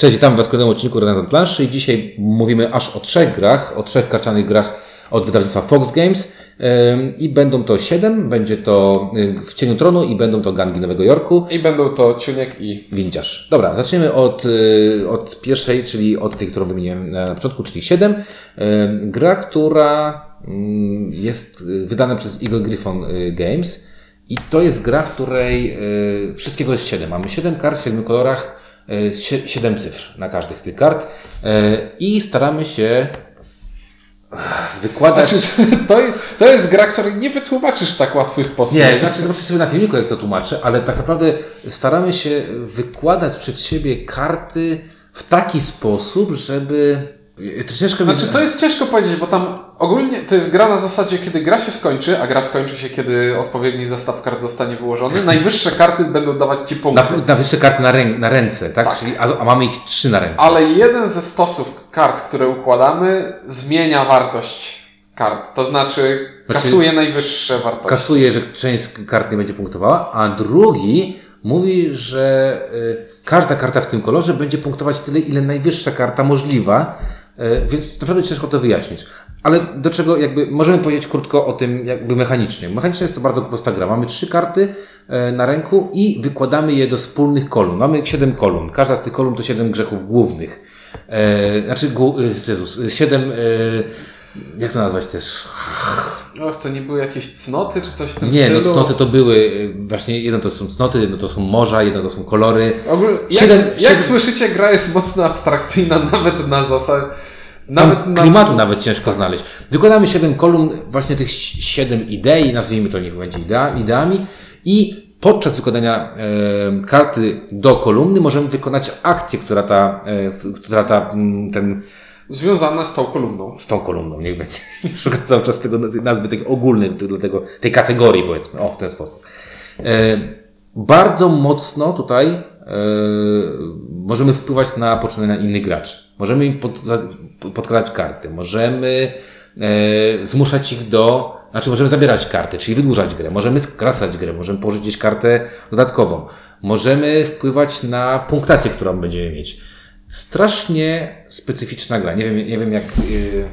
Cześć, witam Was w kolejnym odcinku Renesans Planszy i dzisiaj mówimy aż o trzech grach, o trzech karcianych grach od wydawnictwa Fox Games i będą to siedem, będzie to y, w Cieniu Tronu i będą to gangi Nowego Jorku. I będą to Ciuniek i Windziarz. Dobra, zaczniemy od, y, od pierwszej, czyli od tej, którą wymieniłem na początku, czyli 7. Gra, która mm, jest y, wydana przez Eagle Griffon Games i to jest gra, w której wszystkiego jest 7. Mamy 7 kart w 7 kolorach, 7 cyfr na każdych tych kart i staramy się wykładać... Znaczy, to, to jest gra, której nie wytłumaczysz w tak łatwy sposób. Nie, znaczy zobaczysz sobie na filmiku, jak to tłumaczę, ale tak naprawdę staramy się wykładać przed siebie karty w taki sposób, żeby... Znaczy, to jest ciężko powiedzieć, bo tam ogólnie to jest gra na zasadzie, kiedy gra się skończy, a gra skończy się, kiedy odpowiedni zestaw kart zostanie wyłożony. Najwyższe karty będą dawać ci punkty. Na, na wyższe karty na, rę, na ręce, tak? Tak. Czyli, a, a mamy ich trzy na ręce. Ale jeden ze stosów kart, które układamy, zmienia wartość kart. To znaczy, kasuje najwyższe wartości. Kasuje, że część kart nie będzie punktowała, a drugi mówi, że y, każda karta w tym kolorze będzie punktować tyle, ile najwyższa karta możliwa, więc naprawdę ciężko to wyjaśnić. Ale do czego jakby możemy powiedzieć krótko o tym jakby mechanicznie. Mechanicznie jest to bardzo prosta gra. Mamy trzy karty y, na ręku i wykładamy je do wspólnych kolumn. Mamy siedem kolumn. Każda z tych kolumn to siedem grzechów głównych. E, znaczy, Jezus, siedem, jak to nazwać też? Och, to nie były jakieś cnoty, czy coś w tym Nie, stylu? no cnoty to były, właśnie jedno to są cnoty, jedno to są morza, jedno to są kolory. Ogólnie, jak, Siedem- jak siedem- słyszycie, gra jest mocno abstrakcyjna, nawet na zasadzie... Nawet na... klimatu nawet ciężko znaleźć. Wykładamy siedem kolumn, właśnie tych si- siedem idei, nazwijmy to niech będzie idea, ideami i podczas wykładania e, karty do kolumny możemy wykonać akcję, która ta, e, która ta, ten, Związane z tą kolumną. z tą kolumną, niech będzie. Szukam cały czas tego nazwy, nazwy tej ogólnej, tego, tej kategorii powiedzmy, o w ten sposób. E, bardzo mocno tutaj e, możemy wpływać na poczynania innych graczy. Możemy im pod, karty, możemy e, zmuszać ich do, znaczy możemy zabierać karty, czyli wydłużać grę, możemy skracać grę, możemy położyć gdzieś kartę dodatkową, możemy wpływać na punktację, którą będziemy mieć. Strasznie specyficzna gra. Nie wiem, nie wiem jak. Yy,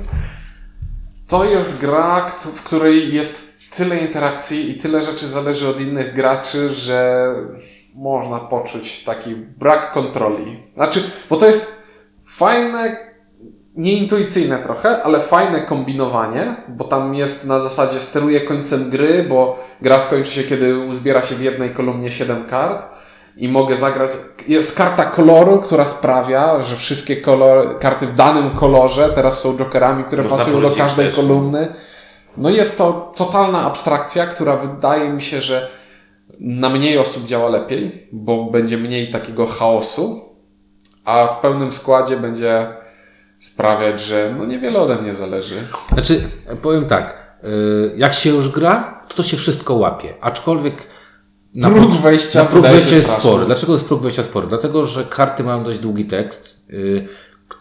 To jest gra, w której jest tyle interakcji i tyle rzeczy zależy od innych graczy, że można poczuć taki brak kontroli. Znaczy, bo to jest fajne, nieintuicyjne trochę, ale fajne kombinowanie, bo tam jest na zasadzie steruję końcem gry, bo gra skończy się, kiedy uzbiera się w jednej kolumnie 7 kart i mogę zagrać. Jest karta koloru, która sprawia, że wszystkie kolor, karty w danym kolorze teraz są jokerami, które Można pasują do każdej kolumny. No jest to totalna abstrakcja, która wydaje mi się, że na mniej osób działa lepiej, bo będzie mniej takiego chaosu, a w pełnym składzie będzie sprawiać, że no niewiele ode mnie zależy. Znaczy, powiem tak, yy, jak się już gra, to to się wszystko łapie. Aczkolwiek na Próg wejścia na próg wejścia jest straszny. spory. Dlaczego jest próg wejścia spory? Dlatego, że karty mają dość długi tekst, k-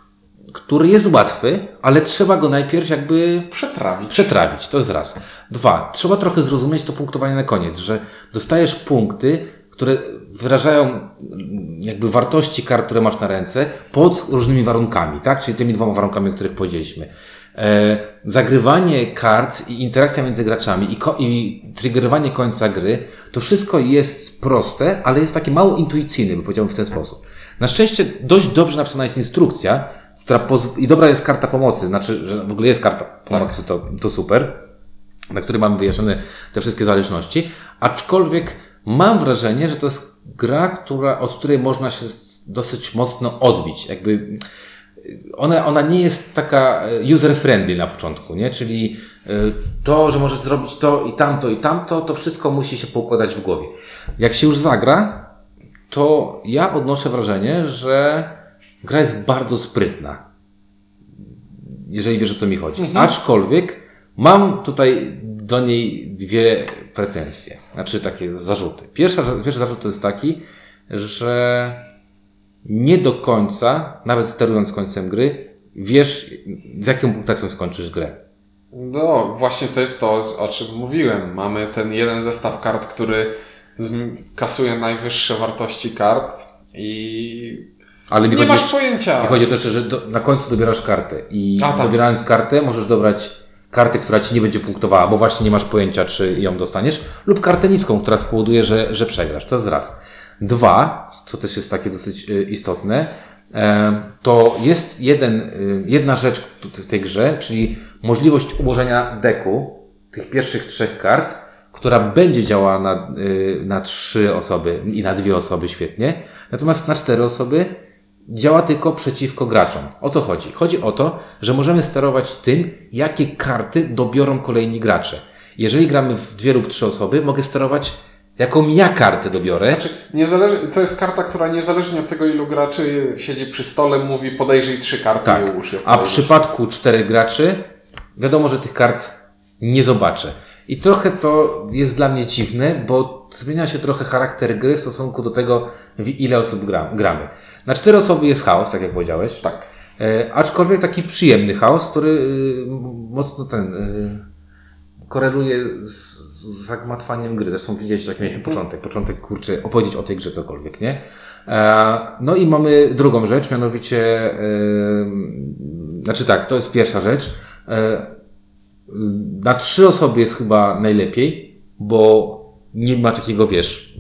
który jest łatwy, ale trzeba go najpierw jakby Przetrawić. przetrawić. To jest raz. Dwa, trzeba trochę zrozumieć to punktowanie na koniec, że dostajesz punkty, które wyrażają jakby wartości kart, które masz na ręce pod różnymi warunkami, tak? Czyli tymi dwoma warunkami, o których powiedzieliśmy. E, zagrywanie kart i interakcja między graczami i, ko- i triggerowanie końca gry, to wszystko jest proste, ale jest takie mało intuicyjne, by powiedziałbym w ten sposób. Na szczęście dość dobrze napisana jest instrukcja, która pozw- i dobra jest karta pomocy, znaczy, że w ogóle jest karta pomocy, to, to super, na której mamy wyjaśnione te wszystkie zależności, aczkolwiek mam wrażenie, że to jest gra, która, od której można się dosyć mocno odbić. Jakby ona, ona nie jest taka e, user-friendly na początku, nie? Czyli e, to, że możesz zrobić to i tamto i tamto, to wszystko musi się poukładać w głowie. Jak się już zagra, to ja odnoszę wrażenie, że gra jest bardzo sprytna. Jeżeli wiesz o co mi chodzi. Aczkolwiek mam tutaj do niej dwie pretensje. Znaczy takie zarzuty. Pierwsza, pierwszy zarzut to jest taki, że nie do końca, nawet sterując końcem gry, wiesz z jaką punktacją skończysz grę. No, właśnie to jest to, o czym mówiłem. Mamy ten jeden zestaw kart, który kasuje najwyższe wartości kart i Ale Nie chodzi, masz pojęcia. mi chodzi o to że do, na końcu dobierasz kartę i A, tak. dobierając kartę możesz dobrać kartę, która ci nie będzie punktowała, bo właśnie nie masz pojęcia, czy ją dostaniesz, lub kartę niską, która spowoduje, że, że przegrasz. To jest raz. Dwa, co też jest takie dosyć y, istotne, e, to jest jeden, y, jedna rzecz w tej grze, czyli możliwość ułożenia deku tych pierwszych trzech kart, która będzie działała na, y, na trzy osoby i na dwie osoby świetnie, natomiast na cztery osoby działa tylko przeciwko graczom. O co chodzi? Chodzi o to, że możemy sterować tym, jakie karty dobiorą kolejni gracze. Jeżeli gramy w dwie lub trzy osoby, mogę sterować, jaką ja kartę dobiorę. Znaczy, to jest karta, która niezależnie od tego, ilu graczy siedzi przy stole, mówi podejrzyj trzy karty Tak. i ułóż je w A w przypadku czterech graczy, wiadomo, że tych kart nie zobaczę. I trochę to jest dla mnie dziwne, bo zmienia się trochę charakter gry w stosunku do tego, w ile osób gra, gramy. Na cztery osoby jest chaos, tak jak powiedziałeś. Tak. E, aczkolwiek taki przyjemny chaos, który y, mocno ten y, koreluje z, z zagmatwaniem gry. Zresztą widzieliście, jak mieliśmy początek. Początek, kurczę, opowiedzieć o tej grze cokolwiek, nie? E, no i mamy drugą rzecz, mianowicie, y, znaczy tak, to jest pierwsza rzecz. E, na trzy osoby jest chyba najlepiej, bo nie ma takiego, wiesz,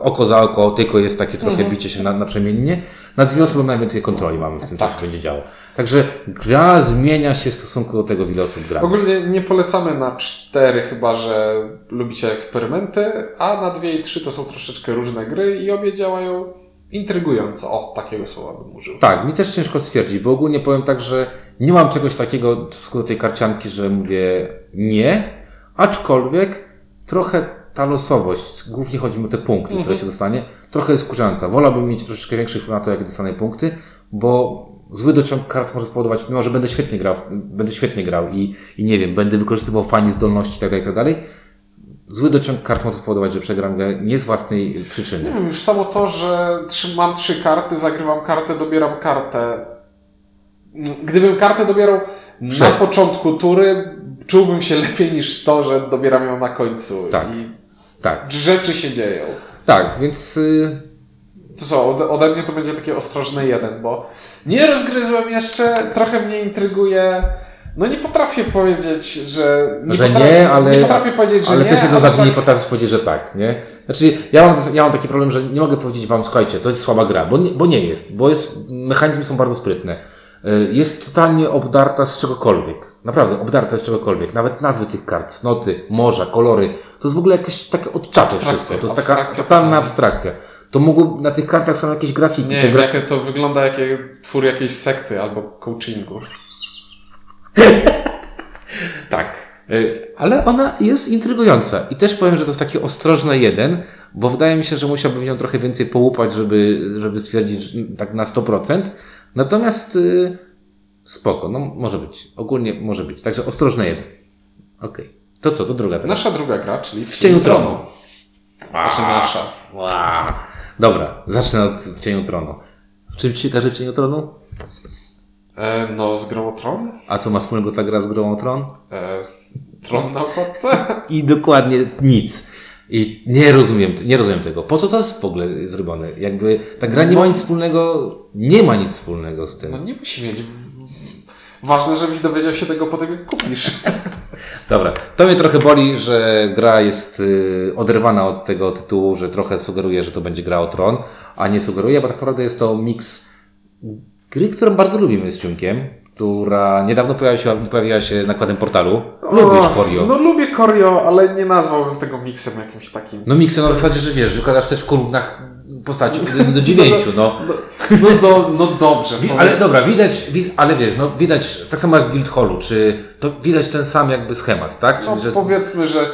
oko za oko, tylko jest takie trochę bicie się na, naprzemiennie. Na dwie osoby najwięcej kontroli mamy w tym, co Tak. się będzie działo. Także gra zmienia się w stosunku do tego, ile osób gra. Ogólnie nie polecamy na cztery, chyba że lubicie eksperymenty, a na dwie i trzy to są troszeczkę różne gry i obie działają intrygująco. O, takiego słowa bym użył. Tak, mi też ciężko stwierdzić, bo ogólnie powiem tak, że nie mam czegoś takiego do tej karcianki, że mówię nie, aczkolwiek trochę ta losowość, głównie chodzi mi o te punkty, które się dostanie, trochę jest kurzająca. Wolałbym mieć troszeczkę większy wpływ na to, jakie dostanę punkty, bo zły dociąg kart może spowodować, mimo że będę świetnie grał, będę świetnie grał i, i nie wiem, będę wykorzystywał fajnie zdolności itd., itd., zły dociąg kart może spowodować, że przegram grę nie z własnej przyczyny. Nie wiem, już samo to, że mam trzy karty, zagrywam kartę, dobieram kartę. Gdybym kartę dobierał na Przed. początku tury, czułbym się lepiej niż to, że dobieram ją na końcu. Tak. I Tak, rzeczy się dzieją. tak, więc... y, To co, ode, ode mnie to będzie takie ostrożne jeden, bo nie rozgryzłem jeszcze, trochę mnie intryguje. No nie potrafię powiedzieć, że nie, że potrafię, nie, ale, nie potrafię powiedzieć, że ale nie, też jednocześnie ale nie potrafisz powiedzieć, że tak, nie? Znaczy, ja mam, ja mam taki problem, że nie mogę powiedzieć wam, słuchajcie, to jest słaba gra, bo nie, bo nie jest, bo jest, mechanizmy są bardzo sprytne. Y, Jest totalnie obdarta z czegokolwiek. Naprawdę, obdarta z czegokolwiek. Nawet nazwy tych kart, cnoty, morza, kolory. To jest w ogóle jakieś takie odczaty wszystko. To jest taka abstrakcja totalna abstrakcja. To mogło, na tych kartach są jakieś grafiki. Nie grafiki jakie to wygląda, jakie twór jakiejś sekty albo coachingu. Tak. Y, Ale ona jest intrygująca. I też powiem, że to jest taki ostrożny jeden, bo wydaje mi się, że musiałbym w nią trochę więcej połupać, żeby, żeby stwierdzić że tak na 100%. Natomiast y, spoko, no może być. Ogólnie może być. Także ostrożny jeden. Okej. To co, to druga teraz. Nasza druga gra, czyli w, cieniu tronu. Znaczy nasza. Wow. Dobra, zacznę od w cieniu tronu. W czym ci każe w cieniu tronu? E, no, z grą o tron? A co ma wspólnego ta gra z grą o tron? E, tron na okładce? I dokładnie nic. I nie rozumiem, nie rozumiem tego. Po co to jest w ogóle zrobione? Jakby ta gra nie ma nic wspólnego, nie ma nic wspólnego z No tym. nie musi mieć. Ważne, żebyś dowiedział się tego po tym, jak kupisz. Dobra, to mnie trochę boli, że gra jest y, oderwana od tego tytułu, że trochę sugeruje, że to będzie gra o tron, a nie sugeruje, bo tak naprawdę jest to miks gry, którą bardzo lubimy z Ciunkiem, która niedawno pojawiła się, pojawiła się nakładem portalu. Lubisz Korio. No lubię Korio, ale nie nazwałbym tego miksem jakimś takim. No miksy na zasadzie, że wiesz, wykładasz też w kolumnach postaci 1 do 9, no. No, no, do, no dobrze. Wi- ale dobra, widać, wi- ale wiesz, no widać, tak samo jak w Guildhallu, czy to widać ten sam jakby schemat, tak? No, Czyli, że powiedzmy, że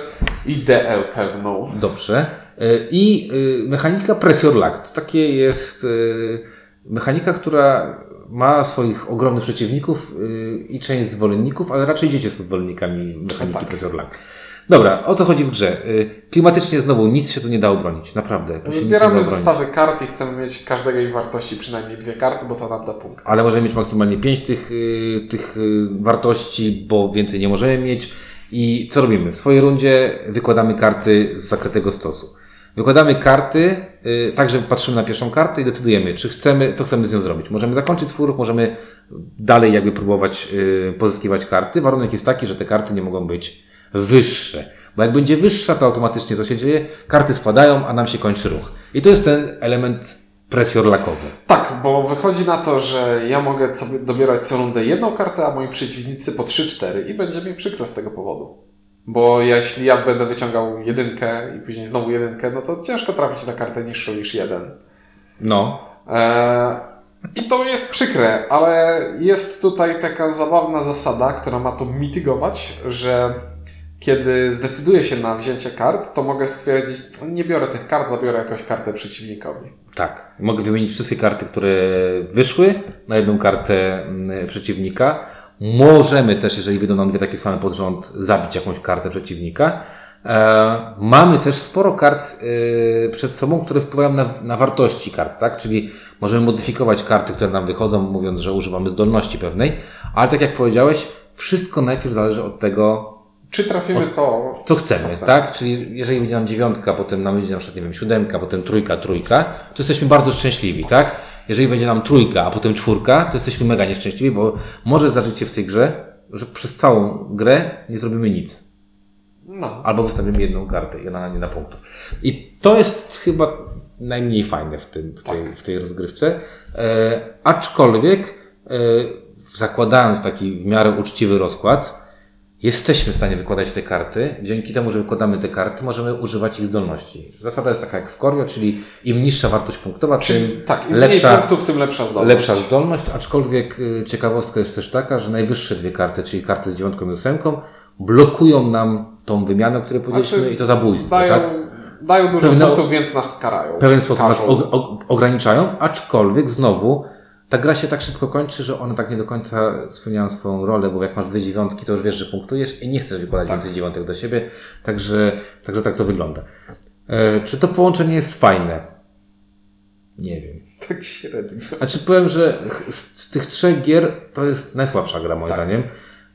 ideę pewną. Dobrze. Y, I y, mechanika Pressure Lock. To takie jest y, mechanika, która ma swoich ogromnych przeciwników y, i część zwolenników, ale raczej dzieci są zwolennikami mechaniki tak. Pressure Lock. Dobra, o co chodzi w grze? Y, Klimatycznie znowu nic się tu nie da obronić, naprawdę. Tu obronić. zestawy kart i chcemy mieć każdego ich wartości przynajmniej dwie karty, bo to nam da punkt. ale możemy mieć maksymalnie 5 tych, y, tych wartości, bo więcej nie możemy mieć. I co robimy? W swojej rundzie wykładamy karty z zakrytego stosu. Wykładamy karty, y, także patrzymy na pierwszą kartę i decydujemy, czy chcemy, co chcemy z nią zrobić. Możemy zakończyć swój ruch, możemy dalej jakby próbować y, pozyskiwać karty. Warunek jest taki, że te karty nie mogą być wyższe. Bo jak będzie wyższa, to automatycznie co się dzieje? Karty spadają, a nam się kończy ruch. I to jest ten element presji orlakowy. Tak, bo wychodzi na to, że ja mogę sobie dobierać co rundę jedną kartę, a moi przeciwnicy po 3-4 i będzie mi przykro z tego powodu. Bo jeśli ja będę wyciągał jedynkę i później znowu jedynkę, no to ciężko trafić na kartę niższą niż jeden. No, Eee, I to jest przykre, ale jest tutaj taka zabawna zasada, która ma to mitygować, że kiedy zdecyduję się na wzięcie kart, to mogę stwierdzić, nie biorę tych kart, zabiorę jakąś kartę przeciwnikowi. Tak. Mogę wymienić wszystkie karty, które wyszły na jedną kartę mm, przeciwnika. Możemy też, jeżeli wyjdą nam dwie takie same pod rząd, zabić jakąś kartę przeciwnika. E, mamy też sporo kart e, przed sobą, które wpływają na, na wartości kart, tak? Czyli możemy modyfikować karty, które nam wychodzą, mówiąc, że używamy zdolności pewnej, ale tak jak powiedziałeś, wszystko najpierw zależy od tego, Czy trafimy to, co chcemy, Co chcemy. tak? Czyli jeżeli wyjdzie nam dziewiątka, potem nam wyjdzie na przykład, nie wiem, siódemka, potem trójka, trójka, to jesteśmy bardzo szczęśliwi, tak? Jeżeli będzie nam trójka, a potem czwórka, to jesteśmy mega nieszczęśliwi, bo może zdarzyć się w tej grze, że przez całą grę nie zrobimy nic. no, Albo wystawimy jedną kartę i ona nam nie da punktów. I to jest chyba najmniej fajne w, tym, w, tej, w tej rozgrywce. E, aczkolwiek, e, zakładając taki w miarę uczciwy rozkład, jesteśmy w stanie wykładać te karty. Dzięki temu, że wykładamy te karty, możemy używać ich zdolności. Zasada jest taka jak w Korio, czyli im niższa wartość punktowa, Czyli, tym tak, im lepsza, punktów, tym lepsza zdolność. lepsza zdolność, aczkolwiek y, ciekawostka jest też taka, że najwyższe dwie karty, czyli karty z dziewiątką i ósemką, blokują nam tą wymianę, o której powiedzieliśmy, Znaczy, i to zabójstwo, dają, tak? dają dużo Pewne- punktów, więc nas karają. W pewien sposób nas Każą. og- og- ograniczają, aczkolwiek znowu ta gra się tak szybko kończy, że one tak nie do końca spełniają swoją rolę, bo jak masz dwie dziewiątki, to już wiesz, że punktujesz i nie chcesz wykładać Tak. więcej dziewiątek do siebie, także, także tak to wygląda. E, czy to połączenie jest fajne? Nie wiem. Tak średnio. Znaczy powiem, że z, z tych trzech gier to jest najsłabsza gra moim Tak. zdaniem.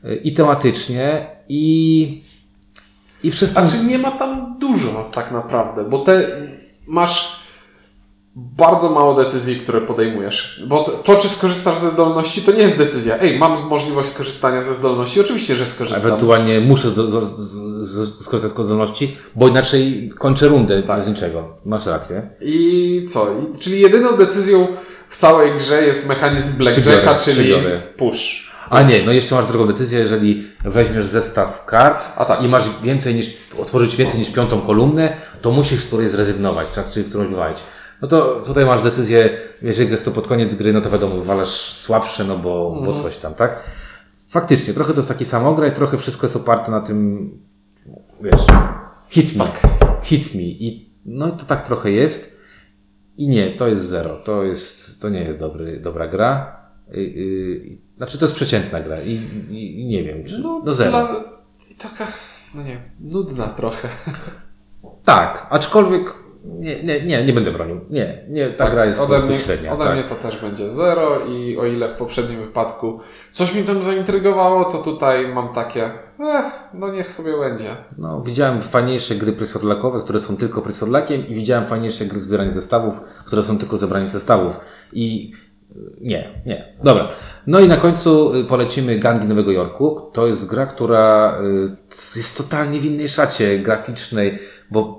Y, I tematycznie, i, i przez to... Znaczy nie ma tam dużo tak naprawdę, bo te masz bardzo mało decyzji, które podejmujesz. Bo to, to, czy skorzystasz ze zdolności, to nie jest decyzja. Ej, mam możliwość skorzystania ze zdolności? Oczywiście, że skorzystam. Ewentualnie muszę z, z, z, skorzystać z zdolności, bo inaczej kończę rundę Tak. bez niczego. Masz rację. I co? I, czyli jedyną decyzją w całej grze jest mechanizm Blackjacka, czyli przybiorę. push. A nie, no jeszcze masz drugą decyzję, jeżeli weźmiesz zestaw kart A tak. i masz więcej niż, otworzyć więcej niż piątą kolumnę, to musisz z której zrezygnować, tak? czyli którąś wywalić. No to tutaj masz decyzję, jeżeli jest to pod koniec gry, no to wiadomo, wywalasz słabsze, no bo, bo Mhm. coś tam, tak? Faktycznie, trochę to jest taki samograj, trochę wszystko jest oparte na tym, wiesz, hit me, Tak. hit me i no to tak trochę jest i nie, to jest zero, to jest, to nie jest dobry, dobra gra, y, y, znaczy to jest przeciętna gra i, i, nie wiem, czy, no, zero. Dla, I taka, no nie, nudna trochę. Tak, aczkolwiek nie, nie, nie, nie będę bronił. Nie, nie, ta gra jest Tak, ode mnie, średnia. Ode tak. mnie to też będzie zero i o ile w poprzednim wypadku coś mi tam zaintrygowało, to tutaj mam takie, eh, no niech sobie będzie. No, widziałem fajniejsze gry presorlakowe, które są tylko presorlakiem i widziałem fajniejsze gry zbierania zestawów, które są tylko zebraniem zestawów. I y, nie, nie. Dobra. No i na końcu y, polecimy Gangi Nowego Jorku. To jest gra, która y, jest totalnie w innej szacie graficznej, bo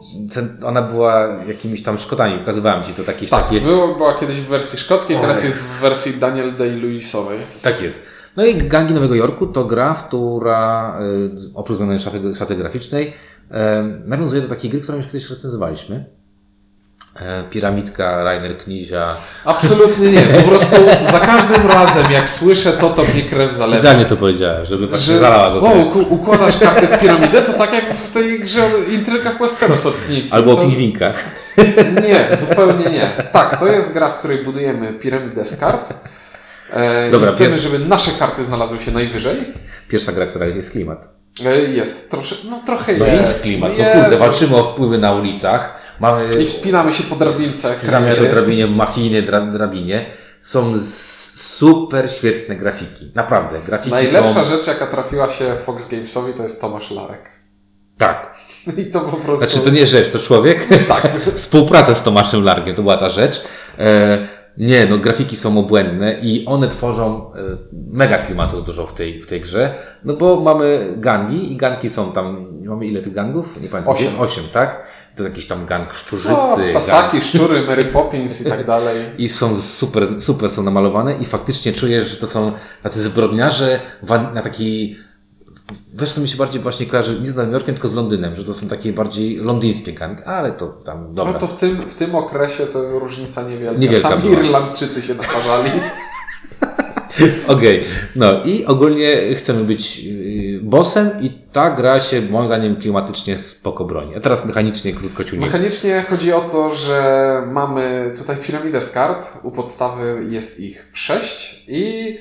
ona była jakimiś tam szkodami. Pokazywałem Ci to jakieś Tak, takie... było, była kiedyś w wersji szkockiej, teraz jest w wersji Daniel Day-Lewisowej. Tak jest. No i Gangi Nowego Jorku to gra, która y, oprócz zmiany szaty, szaty graficznej y, nawiązuje do takiej gry, którą już kiedyś recenzowaliśmy. E, Piramidka, Rainer Knizia. Absolutnie nie, po prostu za każdym razem jak słyszę to, to mnie krew zalewa. Specjalnie to powiedziałem, żeby właśnie Że, zalała go. krew. układasz kartę w piramidę, to tak jak w tej grze o intrygach Westeros od Knicy. Albo o to... pingwinkach. Nie, zupełnie nie. Tak, to jest gra, w której budujemy piramidę z kart. E, Dobra, i chcemy, pier- żeby nasze karty znalazły się najwyżej. Pierwsza gra, która jest klimat. E, jest, trosze, no trochę No jest. jest klimat. No jest. kurde, walczymy o wpływy na ulicach. Mamy I wspinamy się po drabince. Zamiast o kamery. drabinie, mafijnej dra, drabinie. Są super świetne grafiki. Naprawdę. Grafiki Najlepsza są... rzecz, jaka trafiła się Fox Gamesowi, to jest Tomasz Larek. Tak. I to po prostu... Znaczy to nie rzecz, to człowiek. Tak. Współpraca z Tomaszem Largiem, to była ta rzecz. E, nie, no grafiki są obłędne i one tworzą e, mega klimatu dużo w tej, w tej grze, no bo mamy gangi i gangi są tam, mamy ile tych gangów? Nie pamiętam. Osiem. Osiem, tak? To jakiś tam gang szczurzycy. No, gang, szczury, Mary Poppins i tak dalej. i są super, super są namalowane i faktycznie czujesz, że to są tacy zbrodniarze na taki Wiesz, co mi się bardziej właśnie kojarzy nie z Nowym Jorkiem, tylko z Londynem, że to są takie bardziej londyńskie gangi, ale to tam dobra. No to w tym, w tym okresie to różnica niewielka. Niewielka Sami była. Irlandczycy się naparzali. Okej, no i ogólnie chcemy być yy, bossem i ta gra się moim zdaniem klimatycznie spoko broni. A teraz mechanicznie krótko ciunie. Mechanicznie chodzi o to, że mamy tutaj piramidę z kart. U podstawy jest ich sześć i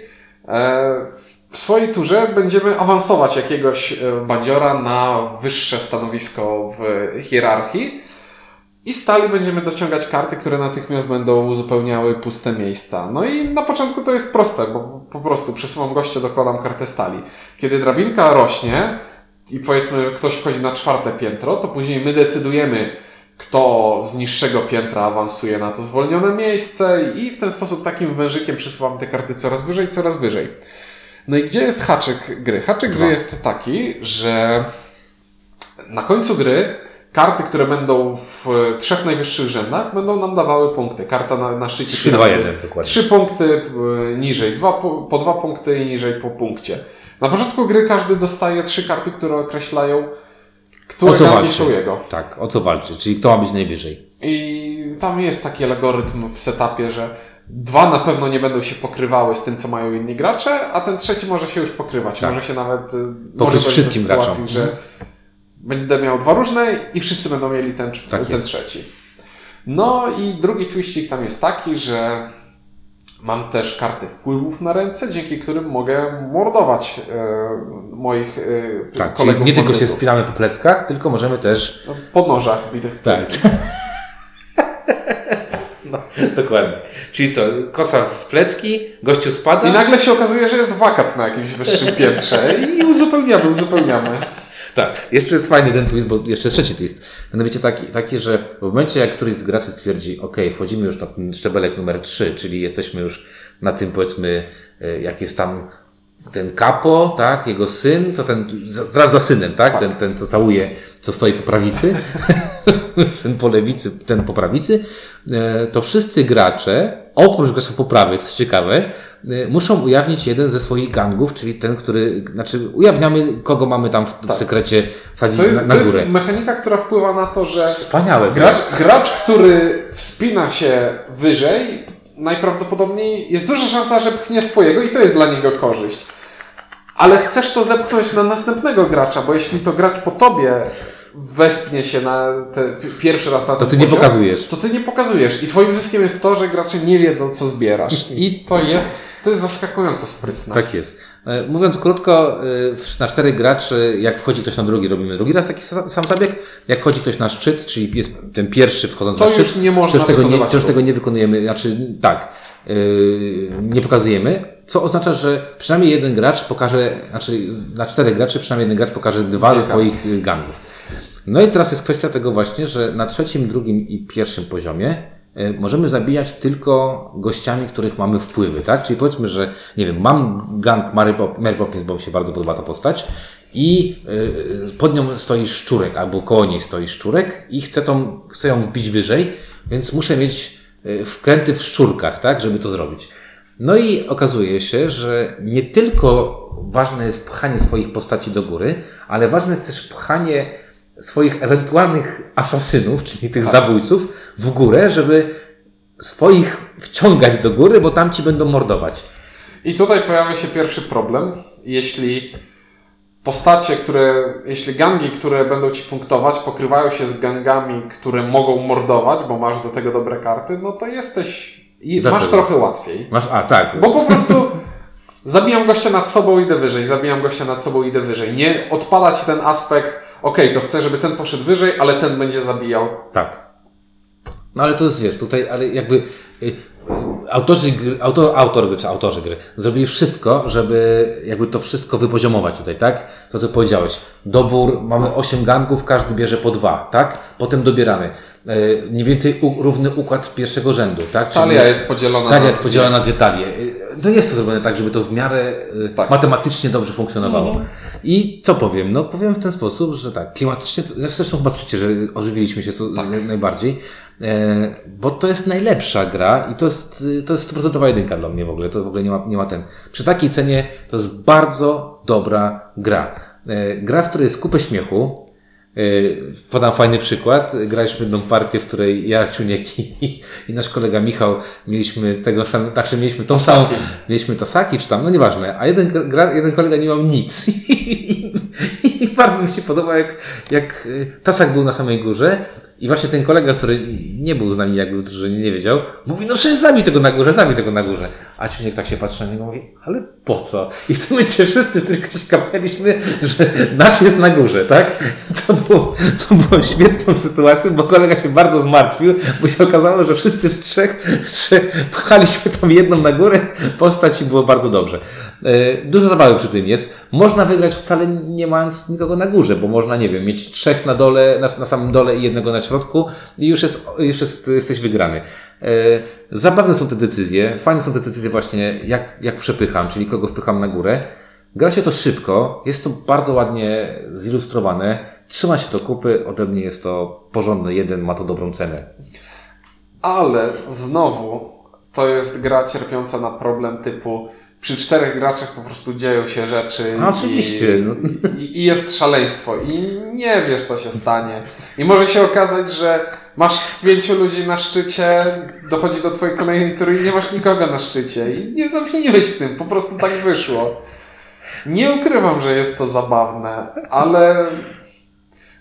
e, w swojej turze będziemy awansować jakiegoś e, bandziora na wyższe stanowisko w hierarchii. I stali będziemy dociągać karty, które natychmiast będą uzupełniały puste miejsca. No i na początku to jest proste, bo po prostu przesuwam gościa, dokładam kartę stali. Kiedy drabinka rośnie i powiedzmy ktoś wchodzi na czwarte piętro, to później my decydujemy, kto z niższego piętra awansuje na to zwolnione miejsce i w ten sposób takim wężykiem przesuwamy te karty coraz wyżej, coraz wyżej. No i gdzie jest haczyk gry? Haczyk Dwa. gry jest taki, że na końcu gry karty, które będą w trzech najwyższych rzędach, będą nam dawały punkty. Karta na, na szczycie 3, 2, piramidy. 1 dokładnie. Trzy punkty e, niżej, dwa, po, dwa punkty i niżej po punkcie. Na początku gry każdy dostaje trzy karty, które określają, które O co walczy? są jego. Tak, o co walczy, czyli kto ma być najwyżej. I tam jest taki algorytm w setupie, że dwa na pewno nie będą się pokrywały z tym, co mają inni gracze, a ten trzeci może się już pokrywać. Tak. Może się nawet. y, Pokryć może dojść do wszystkim sytuacji, graczom. że będę miał dwa różne i wszyscy będą mieli ten, Tak ten jest. trzeci. No i drugi twiścik tam jest taki, że mam też karty wpływów na ręce, dzięki którym mogę mordować e, moich e, Tak, kolegów nie tylko się wspinamy po pleckach, tylko możemy też... No, Po nożach wbitych w Tak. No, dokładnie. Czyli co, kosa w plecki, gościu spada... I nagle się okazuje, że jest wakat na jakimś wyższym piętrze i uzupełniamy, uzupełniamy. Tak, jeszcze jest fajny ten twist, bo jeszcze trzeci twist. Mianowicie taki, taki, że w momencie, jak któryś z graczy stwierdzi, ok, wchodzimy już na ten szczebelek numer 3, czyli jesteśmy już na tym, powiedzmy, e, jak jest tam ten kapo, tak, jego syn, to ten, za- zaraz za synem, tak, ten, ten, co całuje, co stoi po prawicy, syn po lewicy, ten po prawicy, e, to wszyscy gracze, oprócz gracza po prawej, to jest ciekawe, e, muszą ujawnić jeden ze swoich gangów, czyli ten, który, znaczy ujawniamy, kogo mamy tam w, w sekrecie wsadzić To jest, na, to na jest górę. mechanika, która wpływa na to, że Wspaniałe. to gracz, jest. gracz, który wspina się wyżej, najprawdopodobniej jest duża szansa, że pchnie swojego i to jest dla niego korzyść. Ale chcesz to zepchnąć na następnego gracza, bo jeśli to gracz po tobie wespnie się na pierwszy raz na To ten ty nie poziom, pokazujesz. To ty nie pokazujesz. I twoim zyskiem jest to, że gracze nie wiedzą, co zbierasz. I to jest, to jest zaskakująco sprytne. Tak jest. E, Mówiąc krótko, e, na czterech graczy, jak wchodzi ktoś na drugi, robimy drugi raz taki sa- sam zabieg. Jak wchodzi ktoś na szczyt, czyli jest ten pierwszy wchodząc To na szczyt, już nie można to już tego nie, to już tego nie wykonujemy, znaczy tak, e, nie pokazujemy, co oznacza, że przynajmniej jeden gracz pokaże, znaczy na czterech graczy przynajmniej jeden gracz pokaże dwa ze swoich gangów. No i teraz jest kwestia tego właśnie, że na trzecim, drugim i pierwszym poziomie y, możemy zabijać tylko gościami, których mamy wpływy, tak? Czyli powiedzmy, że nie wiem, mam gang Mary, Pop- Mary Poppins, bo mi się bardzo podoba ta postać i y, pod nią stoi szczurek, albo koło niej stoi szczurek i chcę, tą, chcę ją wbić wyżej, więc muszę mieć wkręty w szczurkach, tak? Żeby to zrobić. No i okazuje się, że nie tylko ważne jest pchanie swoich postaci do góry, ale ważne jest też pchanie swoich ewentualnych asasynów, czyli tych zabójców, w górę, żeby swoich wciągać do góry, bo tam ci będą mordować. I tutaj pojawia się pierwszy problem. Jeśli postacie, które, jeśli gangi, które będą ci punktować, pokrywają się z gangami, które mogą mordować, bo masz do tego dobre karty, no to jesteś. I masz Dlaczego? trochę łatwiej. Masz, a tak, Bo po prostu zabijam gościa nad sobą, idę wyżej, zabijam gościa nad sobą, idę wyżej. Nie odpada ci ten aspekt, okej, to chcę, żeby ten poszedł wyżej, ale ten będzie zabijał. Tak. No ale to jest, wiesz, tutaj, ale jakby y, autorzy gry, autor, autor gry, czy autorzy gry, zrobili wszystko, żeby jakby to wszystko wypoziomować tutaj, tak? To co powiedziałeś. Dobór, mamy 8 gangów, każdy bierze po dwa, tak? Potem dobieramy. E, mniej więcej u, równy układ pierwszego rzędu, tak? Czyli- Talia jest podzielona Talia na jest podzielona na dwie talie. No jest to zrobione tak, żeby to w miarę y, Tak. matematycznie dobrze funkcjonowało. I co powiem? No powiem w ten sposób, że tak, klimatycznie, to- zresztą chyba słyszycie, że ożywiliśmy się co, najbardziej, e, bo to jest najlepsza gra i to jest, y, to jest stuprocentowa jedynka dla mnie w ogóle, to w ogóle nie ma, nie ma ten. Przy takiej cenie to jest bardzo dobra gra. E, gra, w której jest kupę śmiechu, Podam fajny przykład. Graliśmy jedną partię, w której ja, Ciuniek i, i nasz kolega Michał mieliśmy tego samego, znaczy mieliśmy tą samą, mieliśmy Tasaki czy tam, no nieważne, a jeden, gra, jeden kolega nie miał nic. I, i bardzo mi się podoba, jak, jak y, Tasak był na samej górze i właśnie ten kolega, który nie był z nami jakby w drużynie, nie wiedział, mówi, no przecież zabij tego na górze, zabij tego na górze. A Ciuniek tak się patrzy na niego mówi, ale po co? I w tym momencie wszyscy w tylko się kapnęliśmy, że nasz jest na górze, tak? Co było, co było świetną sytuacją, bo kolega się bardzo zmartwił, bo się okazało, że wszyscy w trzech, w trzech pchaliśmy tam jedną na górę postać i było bardzo dobrze. E, Dużo zabawy przy tym jest. Można wygrać wcale nie mając nikogo na górze, bo można, nie wiem, mieć trzech na dole, na, na samym dole i jednego na środku i już jest, już jest, jesteś wygrany. E, Zabawne są te decyzje, fajne są te decyzje właśnie, jak, jak przepycham, czyli kogo wpycham na górę. Gra się to szybko, jest to bardzo ładnie zilustrowane, trzyma się to kupy, ode mnie jest to porządny jeden, ma to dobrą cenę. Ale znowu to jest gra cierpiąca na problem typu przy czterech graczach po prostu dzieją się rzeczy. A, oczywiście, I, no. i, I jest szaleństwo. I nie wiesz, co się stanie. I może się okazać, że masz pięciu ludzi na szczycie, dochodzi do twojej kolejnej tury i nie masz nikogo na szczycie. I nie zawiniłeś w tym, po prostu tak wyszło. Nie ukrywam, że jest to zabawne, ale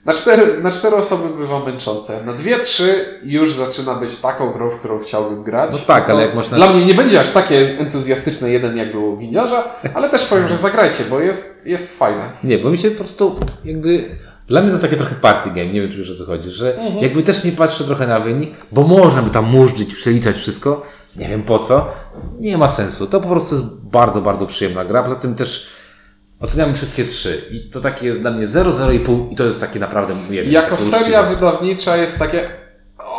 na cztery, na cztery osoby bywa męczące. Na dwie, trzy już zaczyna być taką grą, w którą chciałbym grać. No tak, To ale jak można- Dla mnie nie będzie aż takie entuzjastyczne jeden, jak było Windziarza, ale też powiem, że zagrajcie, bo jest, jest fajne. Nie, bo mi się po prostu jakby. Dla mnie to jest takie trochę party game, nie wiem czy wiesz o co chodzi, że jakby też nie patrzę trochę na wynik, bo można by tam murzyć, przeliczać wszystko, nie wiem po co, nie ma sensu. To po prostu jest bardzo, bardzo przyjemna gra, poza tym też oceniamy wszystkie trzy i to takie jest dla mnie 0, 0,5 i to jest takie naprawdę jeden. Jako takie seria uczciwe. wydawnicza jest takie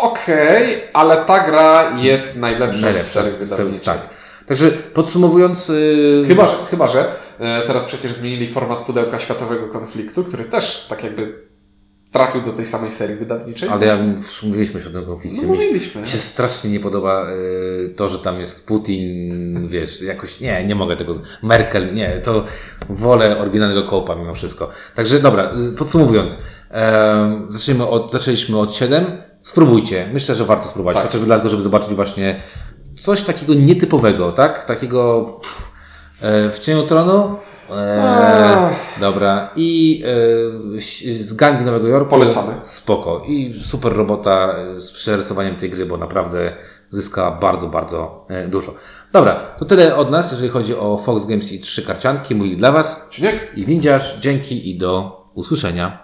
okej, ale ta gra jest najlepsza, z serii tak. Także podsumowując... Yy... Chyba, że, chyba, że e, teraz przecież zmienili format pudełka światowego konfliktu, który też tak jakby trafił do tej samej serii wydawniczej. Ale ja już mówiliśmy już o tym konflikcie. No mówiliśmy. Mi się strasznie nie podoba y, to, że tam jest Putin, wiesz, jakoś, nie, nie mogę tego, Merkel, nie, to wolę oryginalnego kołpa mimo wszystko. Także dobra, y, podsumowując, em, zaczniemy od, zaczęliśmy od 7, spróbujcie, myślę, że warto spróbować, Tak. chociażby dlatego, żeby zobaczyć właśnie coś takiego nietypowego, tak, takiego pff, e, w cieniu tronu, e, Ach. dobra, i e, z gangi Nowego Jorku, Polecamy. Spoko. I super robota e, z przerysowaniem tej gry, bo naprawdę zyska bardzo, bardzo e, dużo. Dobra, to tyle od nas, jeżeli chodzi o Fox Games i trzy karcianki. Mój dla Was Czuniek? i Windziarz. Dzięki i do usłyszenia.